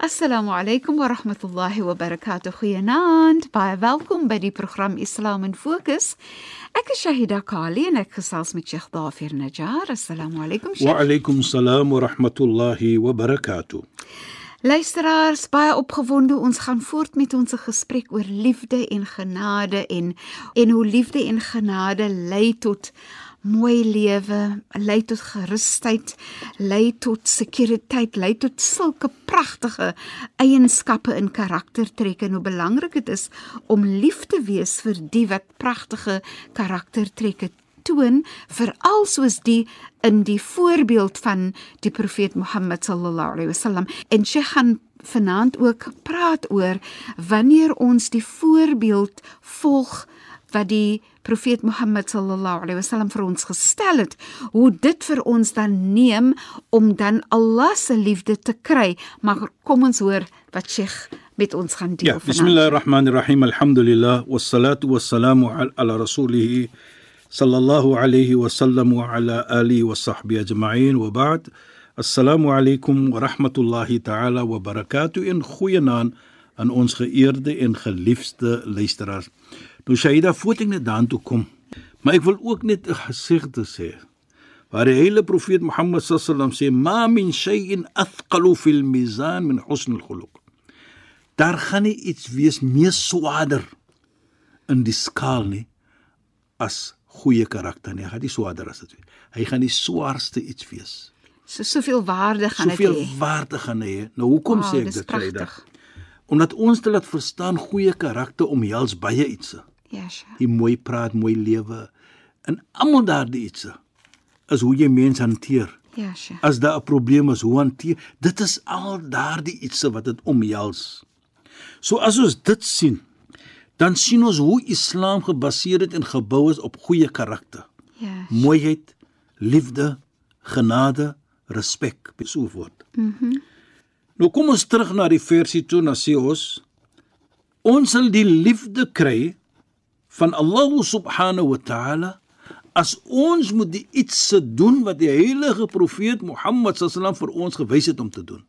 Assalamu alaykum wa rahmatullahi wa barakatuh. Goeienaand. Baie welkom by die program Islam in Fokus. Ek is Shahida Kali en ek gesels met Sheikh Dafir Najjar. Assalamu alaykum Sheikh. Wa alaykum salaam wa rahmatullahi wa barakatuh. Luisteraars, baie opgewonde. Ons gaan voort met ons gesprek oor liefde en genade en en hoe liefde en genade lei tot mooi lewe, lei tot gerusheid, lei tot sekuriteit, lei tot sulke pragtige eienskappe in karaktertrekke. En hoe belangrik dit is om lief te wees vir die wat pragtige karaktertrekke toon veral soos die in die voorbeeld van die profeet Mohammed sallallahu alaihi wasallam. En sy gaan vanaand ook praat oor wanneer ons die voorbeeld volg wat die profeet Mohammed sallallahu alaihi wasallam vir ons gestel het, hoe dit vir ons dan neem om dan Allah se liefde te kry. Maar kom ons hoor wat Sheikh met ons gaan deel. Ja, bismillahirrahmanirrahim. Alhamdulillah wassalatu wassalamu ala rasulih sallallahu alayhi wa sallam wa ala alihi wa sahbihi ajma'in wa ba'd. Assalamu alaykum wa rahmatullahi ta'ala wa barakatuh in goeie naam aan ons geëerde en geliefde luisteraars. Nou Shaida voet ek net daartoe kom. Maar ek wil ook net 'n gesigte sê. Waar die hele profeet Mohammed sallam sê: "Ma min shay'in athqalu fil mizan min husn al-khuluq." Daar gaan nie iets wees meer swaarder in die skaal nie as goeie karakter nie. Hy gaan nie swaarder as dit wees. Hy gaan die swaarste iets wees. So soveel waarde gaan dit hê. Soveel waarde gaan hê. Nou hoekom Wow, sê ek dit. Shaida? Omdat ons te laat verstaan goeie karakter omhels baie iets. Ja, Sheikh. die mooi praat, mooi lewe en almal daardie iets is hoe jy mense hanteer. Ja, Sheikh. As daar 'n probleem is, hoe hanteer dit is al daardie iets wat dit omhels. So as ons dit sien, dan sien ons hoe Islam gebaseer het en gebou is op goeie karakter. Ja. Mooiheid, liefde, genade, respek, so voort. Mhm. Mm nou kom ons terug na die versie toe, na sê ons ons sal die liefde kry van Allah subhanahu wa ta'ala as ons moet die iets doen wat die heilige profeet Mohammed sallam vir ons gewys het om te doen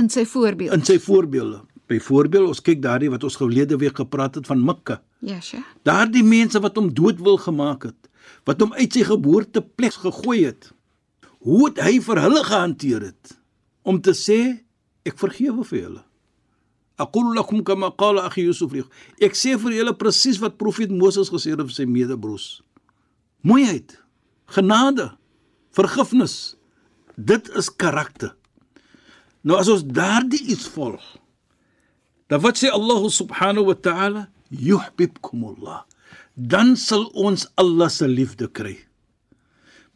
In sy voorbeeld. in sy voorbeelde byvoorbeeld ons kyk daardie wat ons gelede week gepraat het van Mekka Ja, Sheikh. daardie mense wat hom dood wil gemaak het wat hom uit sy geboorteplek gegooi het hoe het hy vir hulle gehanteer het om te sê ek vergewe vir julle aqul lakum kama qala akhi yusuf li ek sê vir julle presies wat profeet Moses gesê het vir sy medebroers. Mooiheid genade vergifnis. Dit is karakter. Nou as ons daardie iets volg dan wat sê Allah subhanahu wa ta'ala? Yuhibbukumullah dan sal ons Allah se liefde kry.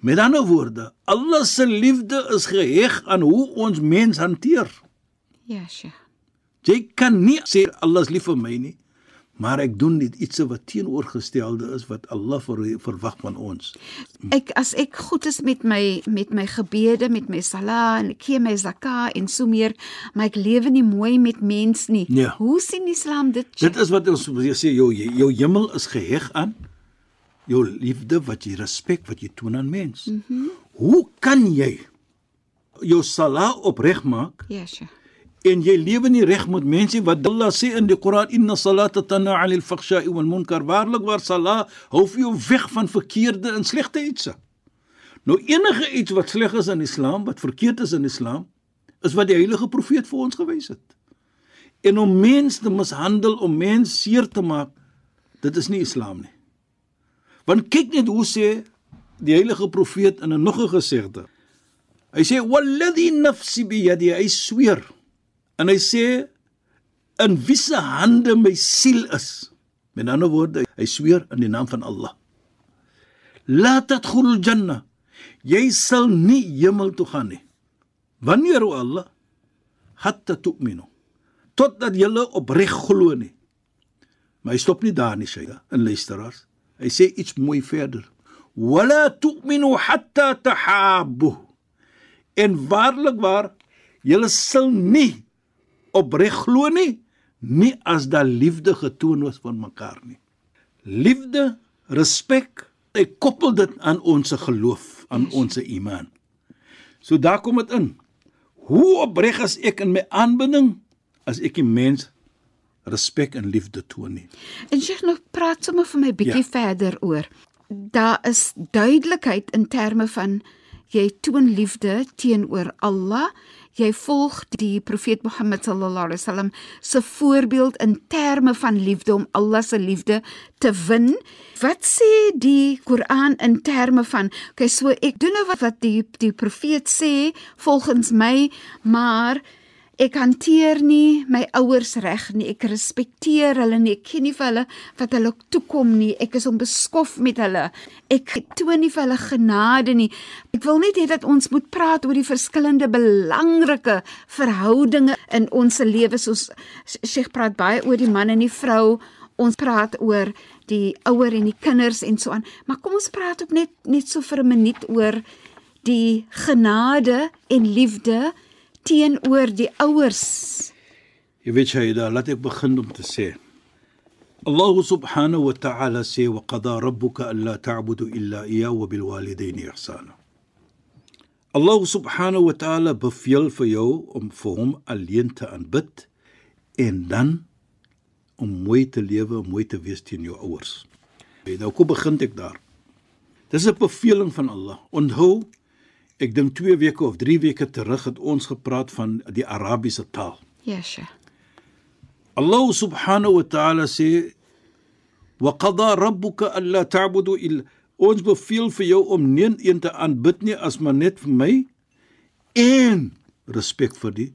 Met ander woorde Allah se liefde is geheg aan hoe ons mens hanteer. Ja, Sheikh. Jy kan nie sê Allah is lief vir my nie, maar ek doen net iets wat teenoorgestelde is wat Allah ver, verwag van ons. Ek as ek goed is met my met my gebede, met my sala en ek gee my zakah en so meer, maar ek lewe nie mooi met mens nie. Ja. Hoe sien Islam dit? Dit is wat ons sê jou jou hemel is geheg aan jou liefde wat jy respek wat jy toon aan mens. Mm -hmm. Hoe kan jy jou sala opreg maak Ja, Sheikh. En jy lewe nie reg met mense wat Allah sê in die Koran inna salata tanha 'anil fakhsha'i wal munkar waarlik waar sala hou vir jou weg van verkeerde en slegte iets. Nou enige iets wat sleg is in Islam, wat verkeerd is in Islam, is wat die heilige profeet vir ons gewys het. En om mense te mishandel, om mense seer te maak, dit is nie Islam nie. Want kyk net hoe sê die heilige profeet in 'n nog 'n gesegde. Hy sê walladhi nafsi bi yadi hy sweer en hy sê in wie se hande my siel is Met ander woorde, hy sweer in die naam van Allah. La tadkhulul janna. Jy sal nie hemel toe gaan nie. Wanneer o Allah hatta tu'minu. Totdat jy opreg glo nie. Maar hy stop nie daar nie, Shaida, in luisteraars. Hy sê iets mooi verder. Wala tu'minu hatta tahabbu. En waarlik waar, julle sal nie opreg glo nie, nie as daar liefde getoon word van mekaar nie. Liefde, respek, hy koppel dit aan ons geloof, aan ons iman. So daar kom dit in. Hoe opreg is ek in my aanbidding as ek die mens respek en liefde toon nie? En sê nou praat sommer vir my bietjie ja. verder oor. Daar is duidelikheid in terme van jy toon liefde teenoor Allah. Jy volg die profeet Mohammed sallallahu alaihi wasallam se voorbeeld in terme van liefde om Allah se liefde te win. Wat sê die Koran in terme van okay, so ek doen nou wat wat die die profeet sê volgens my, maar Ek hanteer nie my ouers reg nie. Ek respekteer hulle nie. Ek ken nie vir hulle wat hulle toekom nie. Ek is onbeskof met hulle. Ek toon nie vir hulle genade nie. Ek wil net hê dat ons moet praat oor die verskillende belangrike verhoudinge in ons lewens. Ons Sheikh praat baie oor die man en die vrou. Ons praat oor die ouer en die kinders en so aan. Maar kom ons praat ook net net so vir 'n minuut oor die genade en liefde teenoor die ouers. Jy weet Shaida, laat ek begin om te sê. Allah subhanahu wa ta'ala sê wa qada rabbuka alla ta'budu illa iyyahu wa bil walidayni ihsana. Allah subhanahu wa ta'ala beveel vir jou om vir hom alleen te aanbid en dan om mooi te lewe, mooi te wees teen jou ouers. Nou kom begin ek daar. Dis 'n beveling van Allah. Onthou, ek dink 2 weke of 3 weke terug het ons gepraat van die Arabiese taal. Ja, Sheikh. Allah subhanahu wa ta'ala sê wa qada rabbuka alla ta'budu illa ons beveel vir jou om nie een te aanbid nie as maar net vir my en respek vir die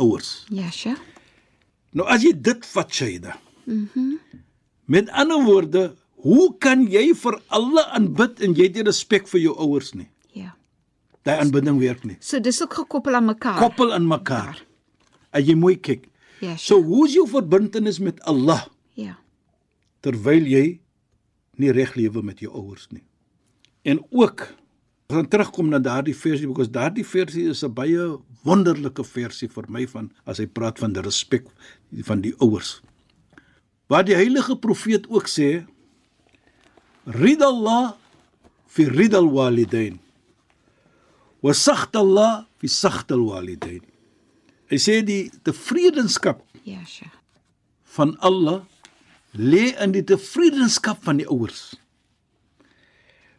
ouers. Ja, Sheikh. Nou as jy dit vat Shaida. Mhm. Mm Met ander woorde, hoe kan jy vir alle aanbid en jy het nie respek vir jou ouers nie? Daai aanbidding werk nie. So dis ook gekoppel aan mekaar. Koppel aan mekaar. As jy mooi kyk. Ja. So hoe is jou verbintenis met Allah? ja. terwyl jy nie reg lewe met jou ouers nie. En ook gaan terugkom na daardie versie because daardie versie is 'n baie wonderlike versie vir my van as hy praat van die respek van die ouers. Waar die heilige profeet ook sê ridallah fi ridal walidain wa sakhtallah fi sakhtal walidain. Hy sê die tevredenskap Ja, Sheikh. van Allah lê in die tevredenskap van die ouers.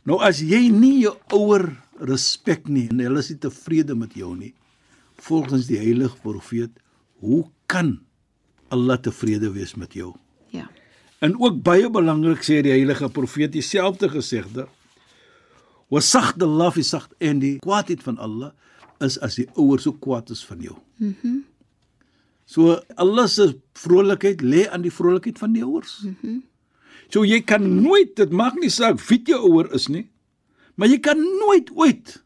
Nou as jy nie jou ouer respek nie en hulle is nie tevrede met jou nie, volgens die heilige profeet, hoe kan Allah tevrede wees met jou? Ja. En ook baie belangrik sê die heilige profeet dieselfde gesegde. Wa sagd Allah fi sagd en die kwaadheid van Allah is as die ouers so kwaad is van jou. Mhm. Mm so Allah se vrolikheid lê aan die vrolikheid van die ouers. Mhm. Mm so jy kan nooit dit maak nie saak wie jou ouer is nie, maar jy kan nooit ooit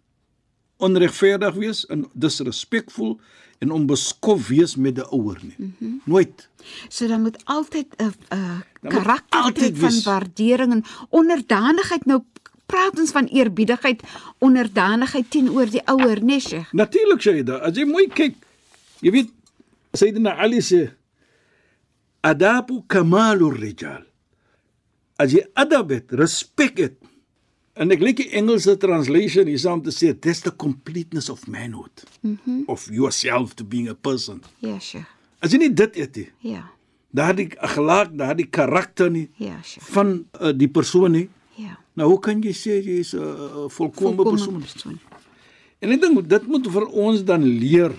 onregverdig wees en disrespekvol en onbeskof wees met 'n ouer nie. Mm -hmm. Nooit. So dan moet altyd 'n 'n Daar moet karakter altyd van wees. waardering en onderdanigheid. Nou praat ons van eerbiedigheid, onderdanigheid teenoor die ouer, nee, Sheikh. Natuurlik Shaida, as jy mooi kyk, jy weet Sayyidina Ali sê adabu kamalur rijal. As jy adab het, respek het. En ek leek die Engelse translation hier saam te sê that's the completeness of manhood. Mm -hmm. Of yourself to being a person. Ja, Sheikh. As jy nie dit het nie, Ja. daardie akhlaaq, daardie karakter nie Ja, Sheikh. van uh, die persoon nie. nou hoe kan jy sê jy is 'n uh, volkomme Volkomme persoon? persoon. En ek dink dit moet vir ons dan leer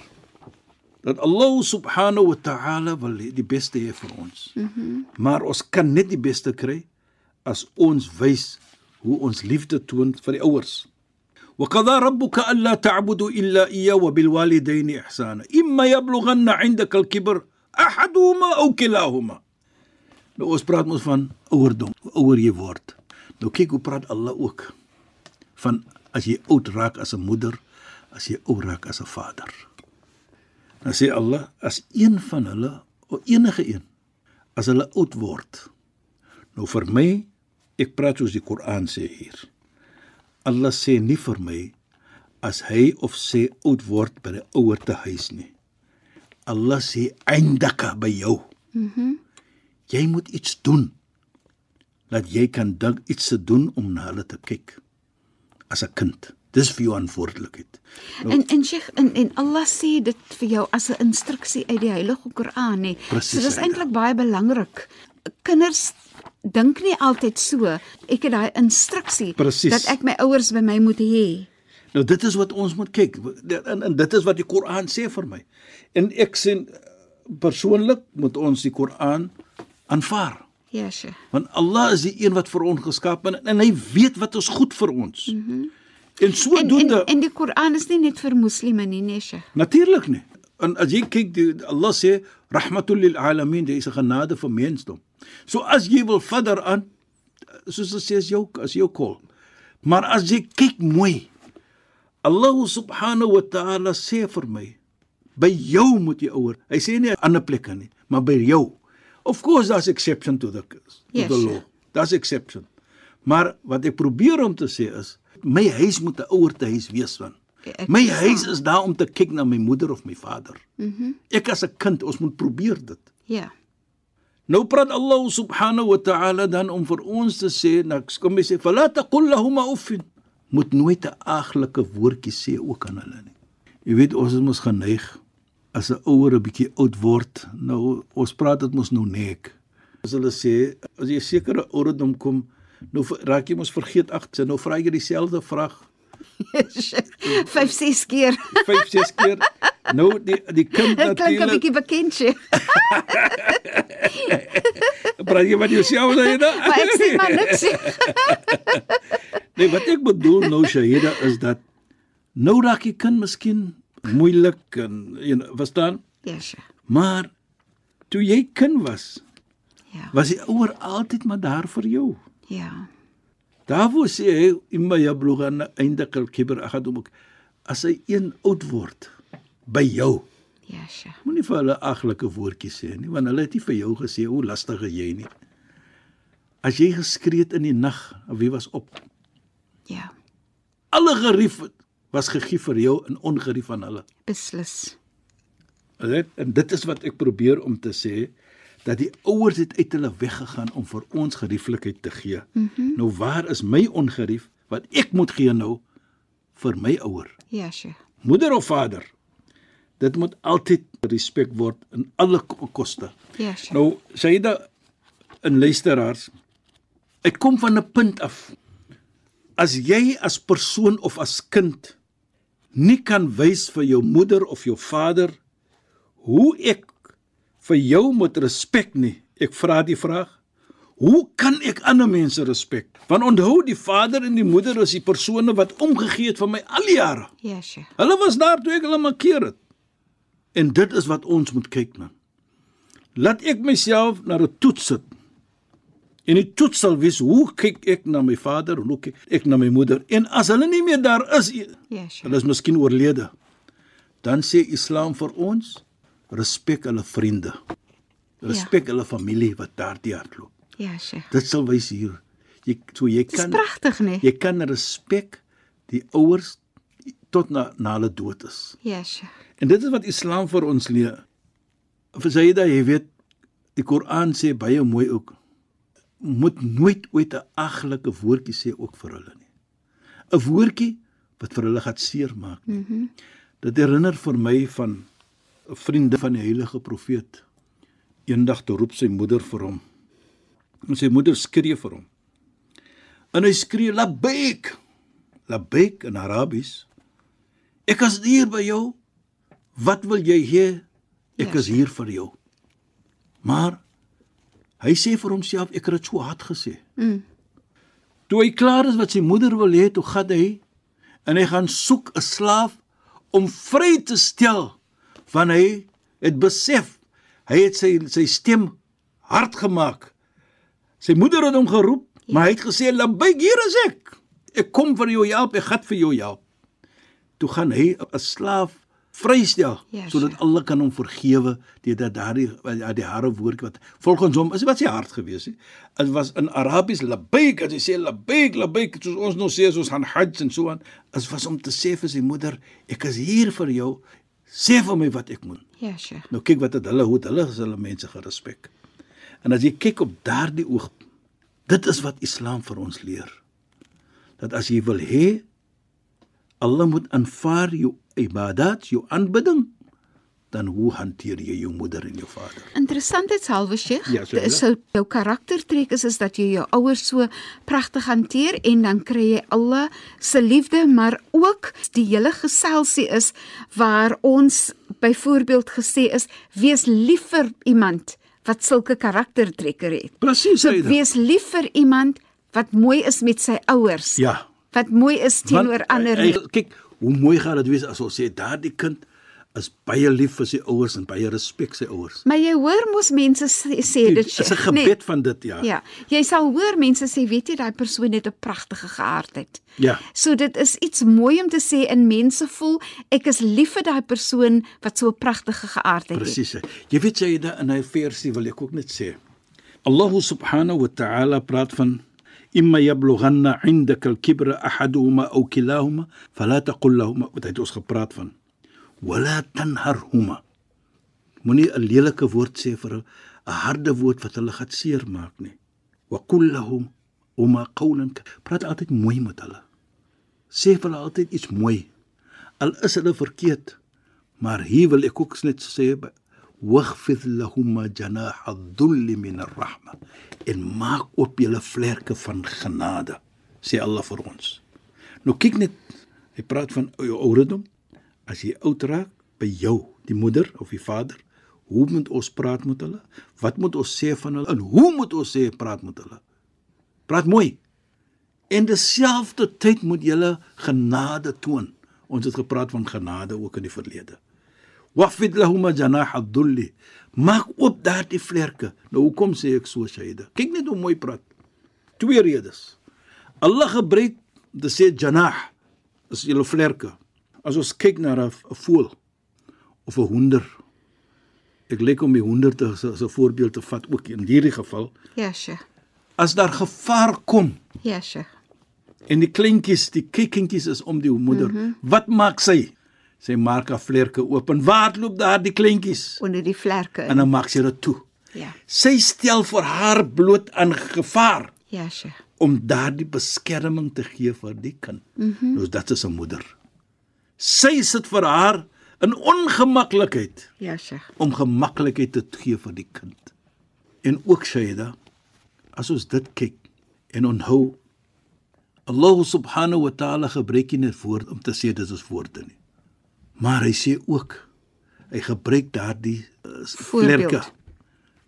dat Allah subhanahu wa ta'ala wil die beste hê vir ons. Mm -hmm. Maar ons kan net die beste kry as ons wys hoe ons liefde toon vir die ouers. وقضى ربك ألا تعبدوا إلا إياه وبالوالدين إحسانا إما يبلغن عندك الكبر أحدهما أو كلاهما Nou ons praat mos van ouerdom, hoe ouer jy word. Nou kyk hoe praat Allah ook van as jy oud raak as 'n moeder, as jy oud raak as 'n vader. Dan sê Allah as een van hulle of enige een as hulle oud word. Nou vir my, ek praat soos die Koran sê hier. Allah sê nie vir my as hy of sy oud word by 'n ouer te huis nie. Allah sê eindaka by jou. Mhm. Mm jy moet iets doen dat jy kan dink iets te doen om na hulle te kyk as 'n kind. Dis vir jou verantwoordelikheid. Nou, en en Sheikh en en Allah sê dit vir jou as 'n instruksie uit die Heilige Koran nê. So dis eintlik baie belangrik. Kinders dink nie altyd so. Ek het daai instruksie Precies. dat ek my ouers by my moet hê. Nou dit is wat ons moet kyk. En, en dit is wat die Koran sê vir my. En ek sê persoonlik moet ons die Koran aanvaar. Ja, Sheikh. Want Allah is die een wat vir ons geskaap het en hy weet wat is goed vir ons. Mm -hmm. En En, sodoende en en die Koran is nie net vir moslime nie, nee, Sheikh. natuurlik nie. En as jy kyk die Allah sê rahmatul lil alamin, dis 'n genade vir mensdom. So as jy wil verder aan soos dit sê as jou as jou kol. Maar as jy kyk mooi Allah subhanahu wa ta'ala sê vir my by jou moet jy ouer. Hy sê nie 'n ander plekke nie, maar by jou. Of course there's exception to the to Yes, the law. Daar's exception. Maar wat ek probeer om te sê is my huis moet 'n ouer te huis wees van. Ek My huis is daar om te kyk na my moeder of my vader. Mhm. Mm ek as 'n kind, ons moet probeer dit. Ja. Nou praat Allah subhanahu wa ta'ala dan om vir ons te sê, nou kom hy sê, "Fala taqul lahum uffin." Moet nooit 'n aglike woordjie sê ook aan hulle nie. Jy weet ons is mos geneig as 'n ouer 'n bietjie oud word. Nou ons praat dit mos nou nek. As hulle sê as jy sekere ouderdom kom, nou raak jy mos vergeet agter. Nou vra jy dieselfde vraag 5 6 keer. 5 6 keer. Nou die die kind Dit klink 'n natuurlik bietjie bekend, Sheikh. praat jy met jouself dan nou? Maar ek sê maar niks. Nee, wat ek bedoel nou Shahida is dat nou raak die kind miskien moeilik en jy know, verstaan? Ja, Sheikh. Maar toe jy kind was, Ja. was die ouer altyd maar daar vir jou. Ja. Daarvoor sê hy imma yablugha eindaka al-kibr ahadum as hy een oud word by jou. Ja, Sheikh. Moenie vir hulle aglike woordjies sê nie, want hulle het nie vir jou gesê hoe lastig jy nie. As jy geskree het in die nag, wie was op? Ja. Alle gerief was gegee vir jou en ongerief aan hulle. Beslis. Alright? En dit is wat ek probeer om te sê dat die ouers het uit hulle weggegaan om vir ons gerieflikheid te gee. Mm -hmm. Nou waar is my ongerief wat ek moet gee nou vir my ouer? Ja, Sheikh. Moeder of vader? Dit moet altyd respek word in alle ko- koste. Ja, Sheikh. Nou, Saida en luisteraars, ek kom van 'n punt af. As jy as persoon of as kind nie kan wys vir jou moeder of jou vader hoe ek vir jou moet respek nie. Ek vra die vraag, hoe kan ek ander mense respek? Want onthou die vader en die moeder is die persone wat omgegee het vir my al die jare. Ja, Sheikh. Hulle was daar toe ek hulle markeer het. En dit is wat ons moet kyk na. Laat ek myself na 'n toets sit. En die toets sal wees hoe kyk ek na my vader en hoe kyk ek na my moeder. En as hulle nie meer daar is, Ja, Sheikh. hulle is miskien oorlede. Dan sê Islam vir ons respek hulle vriende. Respek ja. hulle familie wat daardie hardloop. Ja, Sheikh. Dit sal wys hier. Jy so jy Dis kan pragtig, nee. jy kan respek die ouers tot na na hulle dood is. Ja, Sheikh. En dit is wat Islam vir ons leer. Vir Sayyida, jy weet, die Koran sê baie mooi ook moet nooit ooit 'n aglike woordjie sê ook vir hulle nie. 'n Woordjie wat vir hulle gaan seermaak. Mhm. Mm dit herinner vir my van 'n vriende van die heilige profeet. Eendag toe roep sy moeder vir hom. En sy moeder skree vir hom. En hy skree labbaik. Labbaik in Arabies. Ek is hier by jou. Wat wil jy hê? Ek Ja. is hier vir jou. Maar hy sê vir homself ek het dit so hard gesê. Mm. Toe hy klaar is wat sy moeder wil hê, toe gaan hy en hy gaan soek 'n slaaf om vry te stel want hy het besef hy het sy sy stem hard gemaak Sy moeder het hom geroep, ja. maar hy het gesê, "Labbaik, hier is ek. Ek kom vir jou help, ek gaan vir jou help." Toe gaan hy 'n slaaf vrystel Ja, sodat sure. Allah kan hom vergewe deurdat daardie die harde woord wat volgens hom is wat sy hart gewees het. Dit was in Arabies labbaik, as hy sê labbaik, labbaik, soos ons nou sê as ons gaan hajj en so aan, is was om te sê vir sy moeder, ek is hier vir jou. Sê vir my wat ek moet. Ja, Sheikh. Nou kyk wat het hulle hoe het hulle is hulle mense gerespek. En as jy kyk op daardie oog, dit is wat Islam vir ons leer. Dat as jy wil hê Allah moet aanvaar jou ibadat, jou aanbidding, dan hoe hanteer jy jou moeder en jou vader? Interessantheidshalwe Sheikh, Ja, so dit is so jou karaktertrek is is dat jy jou ouers so pragtig hanteer en dan kry jy Allah se liefde, maar ook die hele geselsie is waar ons byvoorbeeld gesê is wees lief vir iemand wat sulke karaktertrekke het. Presies, So wees lief vir iemand wat mooi is met sy ouers. Ja. Wat mooi is teenoor ander. hy- hy- Kyk, hoe mooi gaan dit wees as ons sê daardie kind is baie lief vir sy ouers en baie respek sy ouers. Maar jy hoor mos mense sê, sê dit is 'n nee. gebed van dit, ja. Ja, jy sal hoor mense sê weet jy daai persoon het 'n pragtige geaardheid. Ja. So dit is iets mooi om te sê in mense voel ek is lief vir daai persoon wat so 'n pragtige geaardheid het. Presies. Jy weet jy da in hy versie wil ek ook net sê. Allah subhanahu wa ta'ala praat van imma yablughanna 'indaka al-kibra ahaduhuma aw kilahuma fala taqul lahumā wat het ons gepraat van wala tanharhuma. Moenie 'n lelike woord sê vir 'n harde woord wat hulle gaan seermaak nie. Lahum huma qawlan ka- praat altyd mooi met hulle. Sê vir hulle altyd iets mooi. Al is hulle verkeerd, Maar hier wil ek ook net sê waghfid lahum janah adh-dhull min ar-rahma en maak op julle vlerke van genade sê Allah vir ons. Nou kyk net hy praat van jou ouderdom as jy oud raak by jou die moeder of die vader hoe moet ons praat met hulle? Wat moet ons sê van hulle? En hoe moet ons sê praat met hulle? Praat mooi. En dieselfde tyd moet jy genade toon. Ons het gepraat van genade ook in die verlede. Wafid lahum janah ad-dhull. Maak op daardie vlerke. Nou hoekom sê ek so Shaida? Kyk net hoe mooi praat. Twee redes. Allah gebruik te sê janah is julle vlerke. As ons kyk na 'n voël of 'n hoender. Ek lyk om die hoender te as 'n voorbeeld te vat ook in hierdie geval. Ja, Sheikh. As daar gevaar kom Ja, Sheikh. en die kleintjies, die kykentjies is om die moeder. Mm -hmm. Wat maak sy? Sy maak haar vlerke oop en waar loop daar die kleintjies? Onder die vlerke. En dan maak sy dit toe. Ja. Sy stel vir haar bloot aan gevaar Ja, Sheikh. om daardie beskerming te gee vir die kind. Mm -hmm. Dus dit is 'n moeder. Sy sit vir haar in ongemaklikheid Ja, Sheikh. om gemaklikheid te gee vir die kind. En ook Shaida, as ons dit kyk en onthou Allah subhanahu wa ta'ala gebruik nie net woord om te sê dit is woorde nie. Maar hy sê ook hy gebruik daardie uh, vlerke.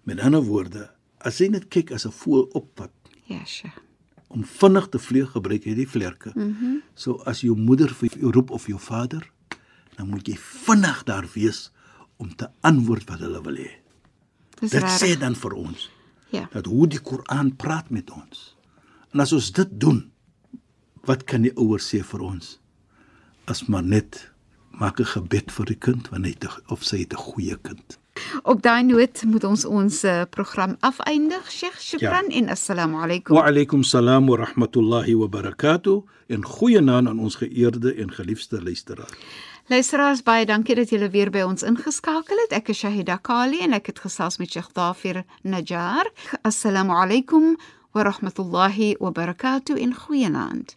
Met ander woorde, as jy net kyk as 'n voël opvat Ja, Sheikh. om vinnig te vlieg gebruik jy die vlerke. Mm -hmm. So as jou moeder vir jou roep of jou vader, dan moet jy vinnig daar wees om te antwoord wat hulle wil hê. Dit rarig. sê dan vir ons Ja. dat hoe die Koran praat met ons. En as ons dit doen, wat kan die ouers sê vir ons? As maar net maak 'n gebed vir die kind wanneer hy te, of sy het 'n goeie kind. Op daai noot moet ons ons uh, program afeindig. Sheikh, shukran ja. en assalamu alaykum. Wa alaykum salaam wa rahmatullahi wa barakatuh en goeie naam aan ons geëerde en geliefde luisteraar. Luisteraars, baie dankie dat julle weer by ons ingeskakel het. Ek is Shahida Kali en ek het gesels met Sheikh Dafir Najjar. Assalamu alaykum wa rahmatullahi wa barakatuh in goeienaand.